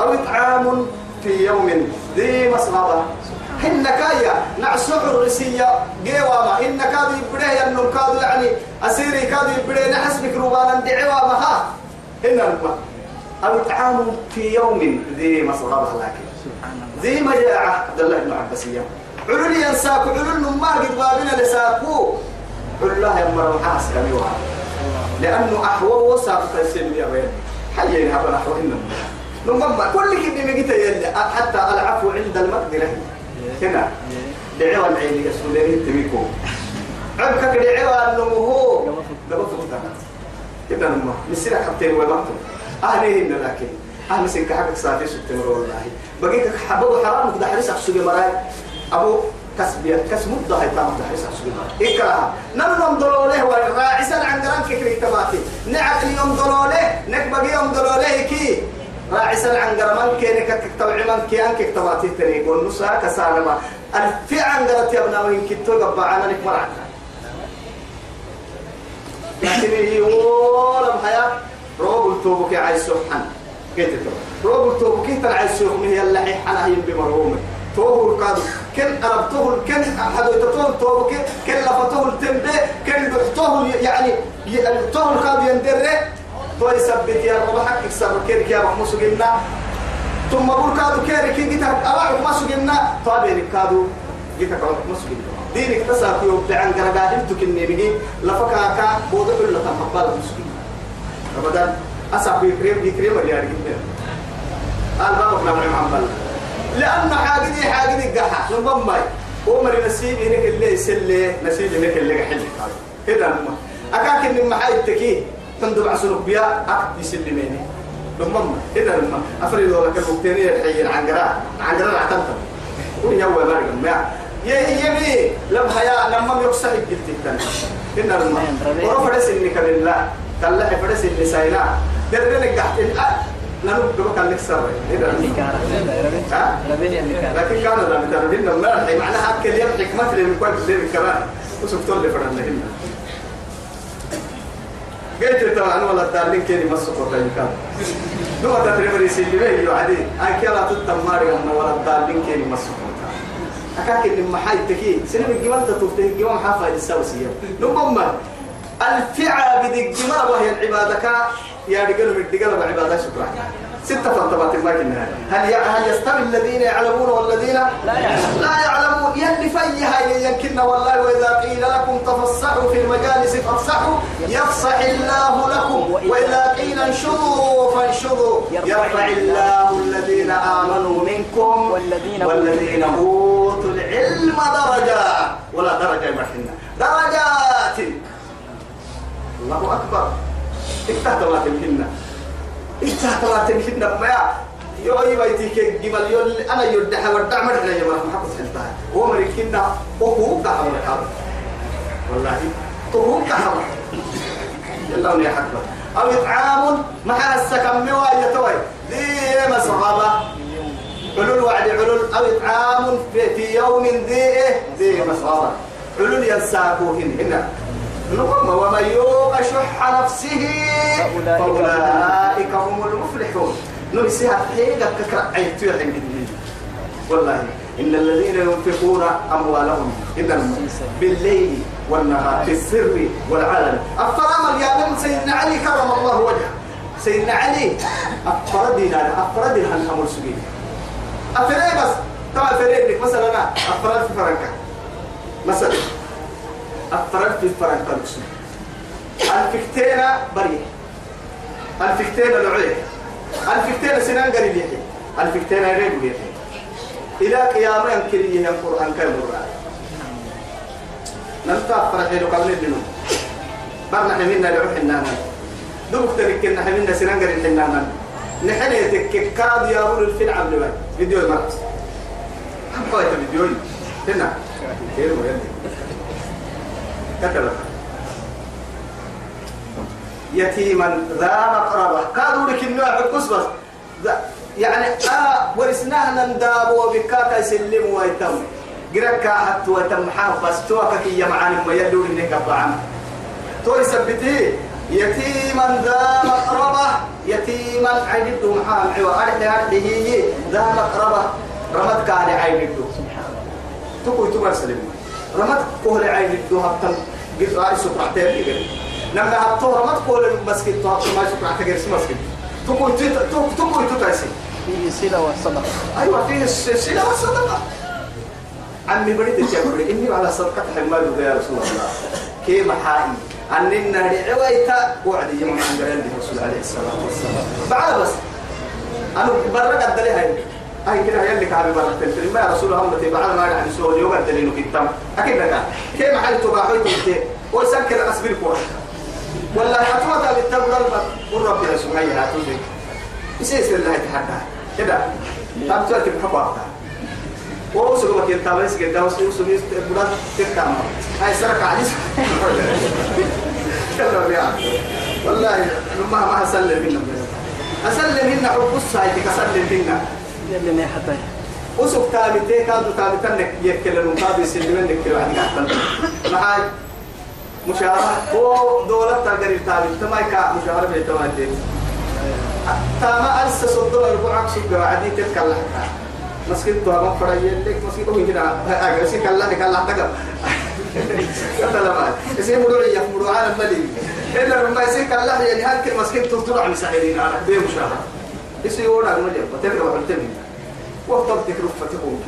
أو إطعام في يوم ذي مسغبة. هن كايا نعسح الرسية قيواما هن كادو يبريه ينم كادو يعني أسيري كادو يبريه نحسبك روبانا دعواما ها هن الماء أو إطعام في يوم ذي مسغبة لكن ذي مجاعة عبد الله بن عباسية. علول ينساكو علول ما قد بابنا لساكو. الله يمر وحاس كميوها لأنه أحوه وساق تسلم يا وين حيين هذا نحو إنما نمما كل كده مجيت يلي حتى العفو عند المقدرة. هنا دعوة العين يسولين تبيكو. عبك دعوة أنه هو. قبل فتانا كده نما نسير حبتين ومقتل أهلهن لكن. أهل سنك حقك ساتي سبتمر والله. بقيت حبض حرام كده حريص أحسوك مراي. أبو كسب كسب مدة هاي تام حريص أحسوك مراي. إكرا نمنم ضلوله والراعسا عن قران كيكري تباتي نعق اليوم ضلوله نك يوم ضلوله كي. راعسا عن قرمان كي نك تكتوعي من كي تري. يقول نسا كسالما. ألفي عن قرات يا ابنا وين كتو قبعنا نك مرعنا. لكن يقول بحياة. روب التوبك عايز سبحان كيف تو روب التوبك عايز سبحان هي اللي حنا هي بمرهومه توه القادو كن أربطه كن حدو يتطول توبك كن لفتوه التنبه كن بحطوه يعني توه القادو يندره تو يثبت يا رب حق يكسر كيرك يا محمود سجلنا ثم بقول كادو كيرك جيت أبعد ما سجلنا طابين كادو جيت أبعد ما سجلنا دينك تساكي وبتعن قرقا انتو كني بيجي لفكاكا بوضع كل تنبال مسكين أبدا أسا بيكريم بيكريم اللي يعني جدا قال ما بقنا من محمد لأن حاجدي حاجدي قحا نبم ماي عمر نسيب هناك اللي يسلي نسيب هناك اللي حل كده نما أكاك إن محايد تكي تندب عسلوك بيا أكد يسلميني نمم كده نما أفريد ولا كالبكتيريا الحين عنقرا عنقرا عتمتم وهي هو مرقم ما يبي لم حياة لما يقصح قلت التاني إن الماء ورفع سنك لله تلا فرس اللي ساينا. درنا قحت نانو بقى كان لك سر. لكن كان لا متردين ما الحين معناها حق اليوم حكمة اللي من كل اللي كمان وسبتوا اللي فرنا هنا قلت طبعا ولا الدارين كيني مسقط كان دو تتريبري سيلي يو عادي أي كلا تتماري ولا الدارين كيني مسقط أكاك إن محاي تكي سنة الجمال تطوفته الجمال حافظ السوسية نبما الفعى بدك جمال وهي العبادة يا رجال من الرجال وعبادة شكرا. ستة فانتبات ما كنا. هل هل يستوي الذين يعلمون والذين لا يعلمون. لا يعلمون؟ يلي في هاي يمكن والله وإذا قيل لكم تفصحوا في المجالس فافصحوا يفصح الله لكم. وإذا قيل انشروا فانشروا. يرفع الله الذين آمنوا منكم والذين والذين أوتوا العلم. درجات. ولا درجة مرحنا درجات. الله أكبر. افتحت ما تمكننا انت طلعت في النبايا يو أي بيتي كي جمال يو أنا يدح ودع مرة يا مرة محبط حلتها هو مريكنا هو كحمر كحمر والله. هو كحمر يلا وني حكمة أو إطعام مع السكن موايا توي. دي مصعبة حلول وعد حلول. أو إطعام في, يوم ذي ذي مصعبة حلول ينساكوهن هنا. نقوم ومن يوق شح نفسه. فأولئك هم المفلحون. نمسيها حيلة ككرة عيتو يحن والله إن الذين ينفقون أموالهم إذا بالليل والنهار في السر والعلن. أفرام يا من سيدنا علي كرم الله وجهه. سيدنا علي أفردنا أفردنا الأمر سبيل أفرد بس. طبعا فريد مثلا أفرد في فرنكا. مثلا. أفرد في فرنكا لكسو الفكتينة بريء الفكتينة نوعين الفكتينة سنان قريب يحيي الفكتينة ريب يحيي إلى قيامة يمكن يه القرآن كم مرة. نمتا فرحي لو قبل الدنو. برنا حمينا لعوح النانا دوك تركنا حمينا سنان قريب النانا نحن يتك كاد يا أول الفيلم عبد الوهاب. فيديو المرأة. هم قايت فيديو. هنا وين كتب. يتيما ذا مقربة. كادوا لك النوع بكس بس. يعني آه ورثناه نداب وبكاكا يسلم ويتم. قرأك حتى ويتم حافظ توكك يا معاني ما يدور إنك طعام تو يثبته يتيما ذا مقربة. يتيما عيدته محام. عوا أرحي أرحي هي ذا مقربة. رمت كان عيدته تقول تقول سلم رمت كهل عيدته هبتم قلت رأي سكرتين كده لما هبتو رمت كهل مسكت هبتم ما سكرتين كده مسكت تقول تقول تتعسي فيه صلة والصدقة أيوه فيه السلسله والصدقه عمي بريد الجبر إني على صدقة حماد يا رسول الله. كيف حالي أننا رعويتا وعدي يوم عن قرن الرسول عليه الصلاة والسلام. بعد بس. أنا برق الدليل هاي كده يلي كعبي برق الدليل ما رسول الله متي بعد ما يعني سوى يوم الدليل في التام أكيد لك. كيف محل تباحي تبتي ويسكر أسبيل كورة ولا حتوها بالتبرل والرب يا سمية هاتوزي يسير الله يتحدى. كده. طب تركب حقوقها ووصل وقت التابس كده وصل وصل بدات تركع هاي سرك عزيز كلام [LAUGHS] يا والله ما ما أسلم منا أسلم منا حب السايت اسلم منا يلي ما حتى وسوق تابتين كادو تابتين يكلم كادو يسلم منك كده واحد معاي مشاهرة هو دولة تقدر تابت ما يكا مشاهرة بيتواتي تاما ألس صدق ربعك سوق عادي تتكلم مسكين تو ما فرا يلك مسكين تو هنا اگر سي كلا نكلا تك كذا لما سي مدور يا مدور على الملي إلا لما سي كلا يعني هلك مسكين تو طلع مسحرين على بيه مشاهد يسي يورا الملي بتبقى وحلتني وقت تكرف فتكون.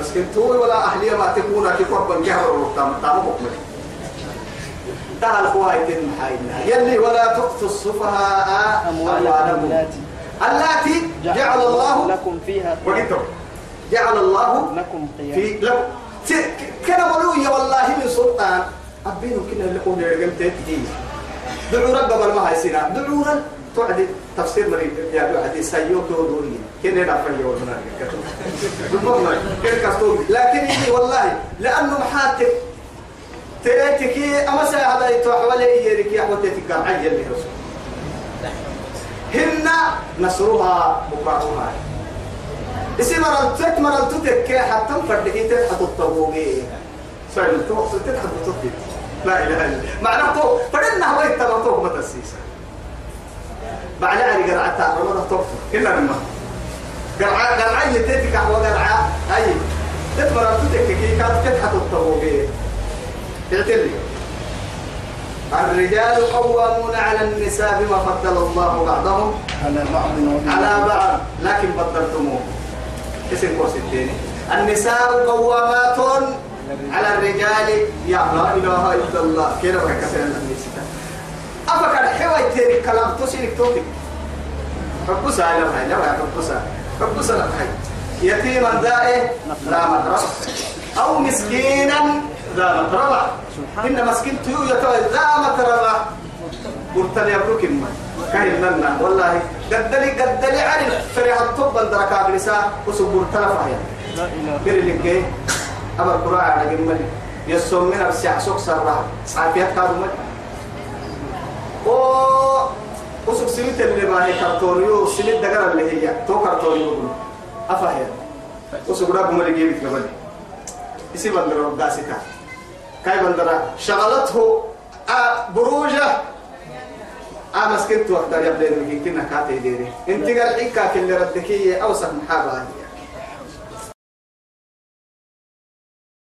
مسكين تو ولا أهلية ما تكون كي قرب جهر وقتام تام حكم تعال قوايت المحايلة يلي ولا تؤتوا السفهاء أموالكم التي التي جعل الله لكم فيها وقتهم. جعل الله لكم قيام في لو كان ولوية والله من سلطان. أبينو كنا اللي قولنا رقمت تجي دعوا رب قبل ما هاي سنة. دعوا رب. تعدي تفسير مريض يا دعوا عدي سيوك ودوري كنا نعرف اليوم هنا بالضبط كيف كستوي لكن يجي والله لأنه محاتك تأتيكي أما سيهدا يتوحولي يريك يا أخوتي عجل لي رسول. هن نصرها بكرهها اسم مرلتك مرلتك حتى مفردك تحت الطبوغي فعلا توصل تحت الطبوغي لا إله إلا الله. معناه تو فدنا هو يتبطوه متسيسا بعد عري قرعتا رمضة توفر كنا لما قرعا قرعا يتيتك هو قرعا اي تتمرلتك كي كانت تحت الطبوغي تعتلي الرجال قوامون على النساء بما فضل الله بعضهم. على بعض على بعض. لكن بدلتموه اسم كورس الثاني النساء قوامات على الرجال. يا لا إله إلا الله. كده كثير النساء؟ أفكر حوي تاني كلام تسيرك توتك فبوسا لا هاي لا هاي فبوسا فبوسا لا هاي يتيما ذائه لا مطرب أو مسكينا ذا مطرب ان مسكين تيو يتوى ذا مطرب قلت لي ابروك ما كاين لنا والله قدلي قدلي عن فريح الطب درك أبلسا وسبور تلفها يعني لا إله بير اللي جاي أبر قراءة على جمال يسوم من أبسع سوق سرها. عافية كادو مل و وسوق اللي ما هي كارتوريو سميت دقر اللي هي تو كارتوريو أفهم وسوق راب مل جيبك قبل يسي بندر داسكا كاي بندر شغلته بروجة آه مسكت وقت يبدأ يمكن كنا كاتي ديري انت قال كل ردكية أوسط محابة